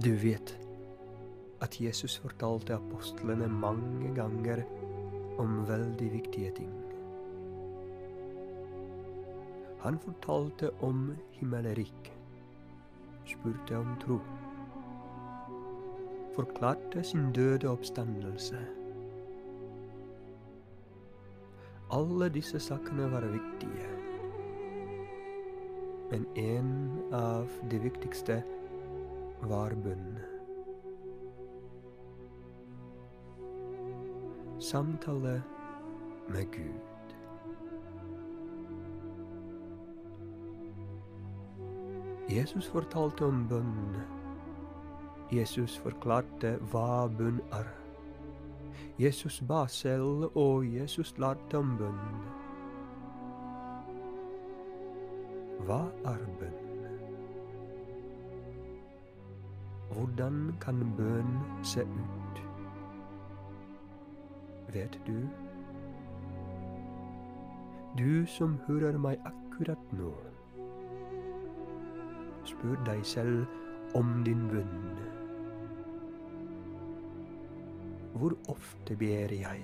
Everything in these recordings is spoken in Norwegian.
Du vet at Jesus fortalte apostlene mange ganger om veldig viktige ting. Han fortalte om himmelriket, spurte om tro, forklarte sin døde oppstandelse. Alle disse sakene var viktige, men en av de viktigste var bundet. Samtale med Gud. Jesus fortalte om bønn. Jesus forklarte hva bønn er. Jesus ba selv, og Jesus lærte om bønn. Hva er bønn? Hvordan kan bønn se ut? Vet du? Du som hører meg akkurat nå. Spør deg selv om din bønn. Hvor ofte ber jeg?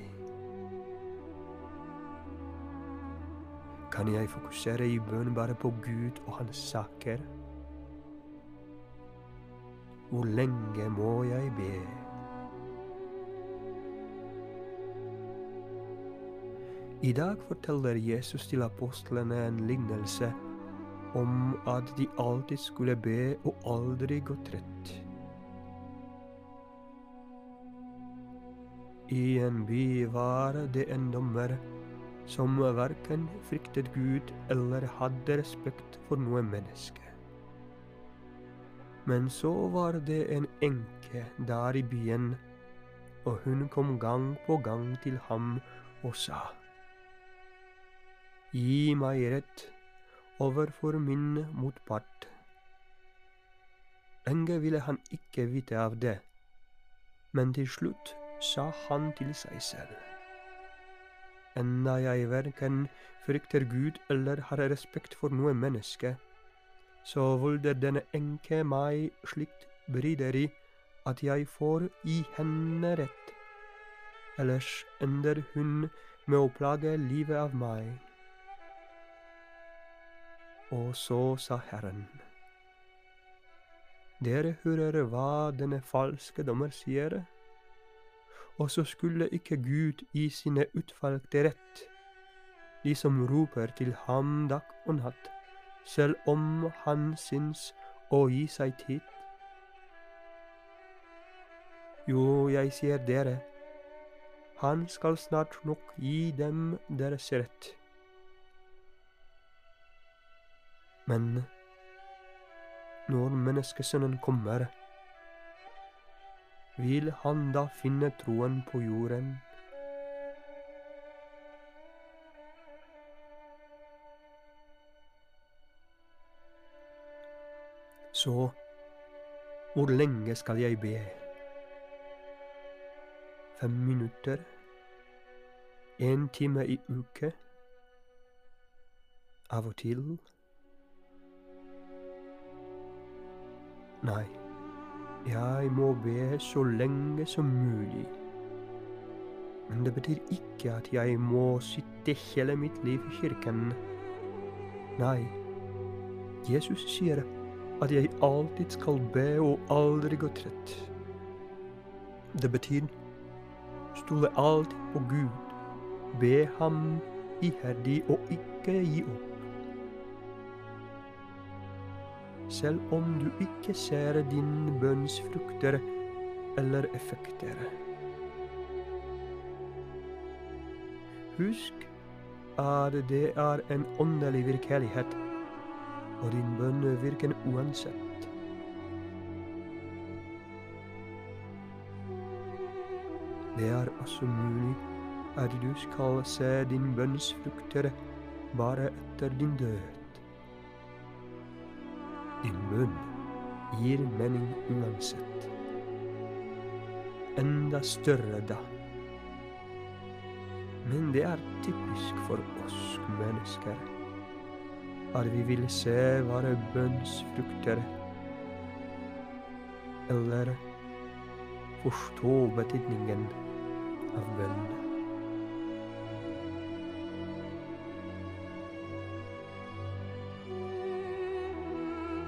Kan jeg fokusere i bønn bare på Gud og hans saker? Hvor lenge må jeg be? I dag forteller Jesus til apostlene en lignelse om at de alltid skulle be og aldri gå trett. I en by var det en dommer som verken fryktet Gud eller hadde respekt for noe menneske. Men så var det en enke der i byen, og hun kom gang på gang til ham og sa, Gi meg rett overfor min motpart. Lenge ville han ikke vite av det, men til slutt sa han til seg selv. Enda jeg verken frykter Gud eller har respekt for noe menneske, så volder denne enke meg slikt bryderi at jeg får i henne rett. Ellers ender hun med å plage livet av meg. Og så sa Herren. Dere hører hva denne falske dommer sier, og så skulle ikke Gud i sine utvalgte rett, de som roper til ham dag og natt, selv om han syns å gi seg tid. Jo, jeg sier dere, han skal snart nok gi dem deres rett. Men når menneskesønnen kommer, vil han da finne troen på jorden? Så hvor lenge skal jeg be? Fem minutter? En time i uke? Av og til? Nei, jeg må be så lenge som mulig. Men det betyr ikke at jeg må sitte hele mitt liv i kirken. Nei, Jesus sier at jeg alltid skal be og aldri gå trett. Det betyr stole alltid på Gud, be ham iherdig og ikke gi opp. selv om du ikke ser din bønns frukter eller effekter. Husk at det er en åndelig virkelighet, og din bønn virker uansett. Det er også mulig at du skal se din bønns frukter bare etter din død. Din munn gir mening uansett. Enda større da. Men det er typisk for oss mennesker at vi vil se våre bønnsfrukter. eller forstå betydningen av bønn.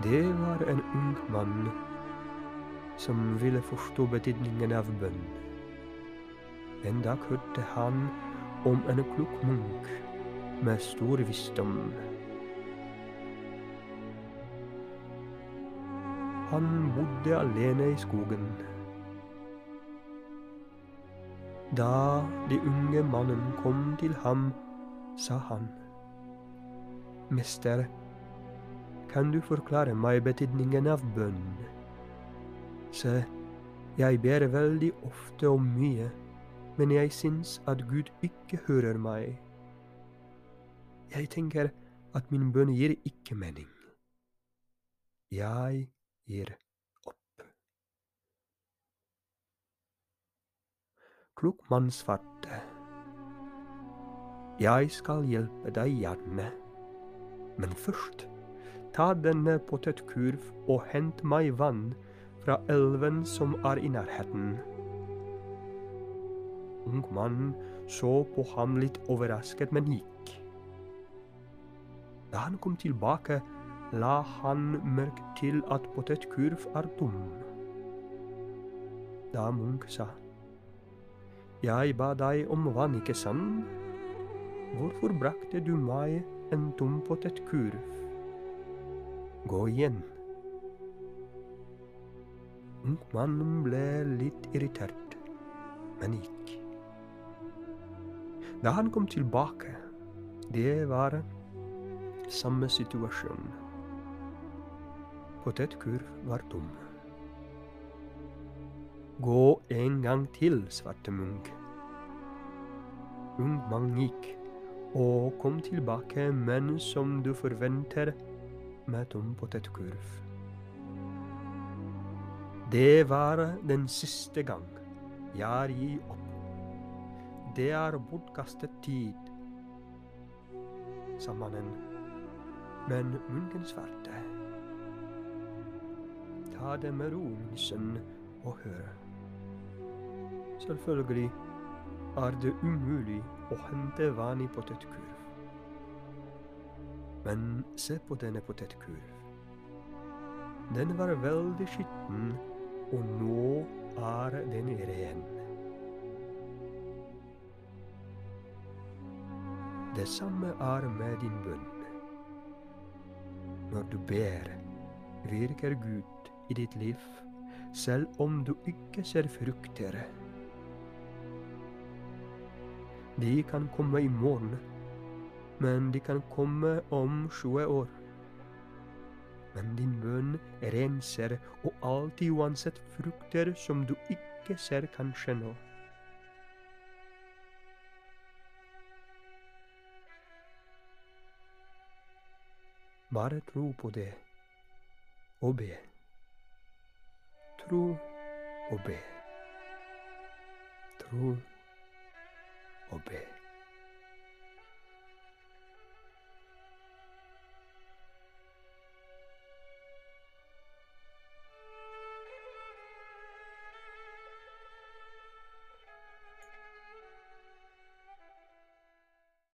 Det var en ung mann som ville forstå betydningen av bønn. En dag hørte han om en klok munk med stor visdom. Han bodde alene i skogen. Da de unge mannen kom til ham, sa han, Mester, kan du forklare meg betydningen av bønn? Se, jeg ber veldig ofte om mye, men jeg syns at Gud ikke hører meg. Jeg tenker at min bønn gir ikke mening. Jeg gir opp. Klok mann svarte. Jeg skal hjelpe deg gjerne, men først ta denne potetkurv og hent meg vann fra elven som er i nærheten. Ungmannen så på ham litt overrasket, men gikk. Da han kom tilbake, la han merke til at potetkurv er tom. Da Munch sa, Jeg ba deg om vann, ikke sant? Hvorfor brakte du meg en tom potetkurv? Gå igjen. Ungmannen ble litt irritert, men gikk. Da han kom tilbake, det var samme situasjon. Potetkurv var tom. Gå en gang til, svarte Munch. Ungmann gikk og kom tilbake, men som du forventer, med tom potetkurv. Det var den siste gang. Jeg gir opp. Det er bortkastet tid, sa mannen. Men munken svarte. Ta det med ro, min sønn, og hør. Selvfølgelig er det umulig å hente vann i potetkurv. Men se på denne potetkurv. Den var veldig skitten og nå er den ren. Det samme er med din bønn. Når du ber, virker Gud i ditt liv, selv om du ikke ser frukter. De kan komme i morgen, men de kan komme om 20 år men din bønn renser og alltid uansett frukter som du ikke ser kanskje nå. Bare tro på det og be. Tro og be. Tro og be.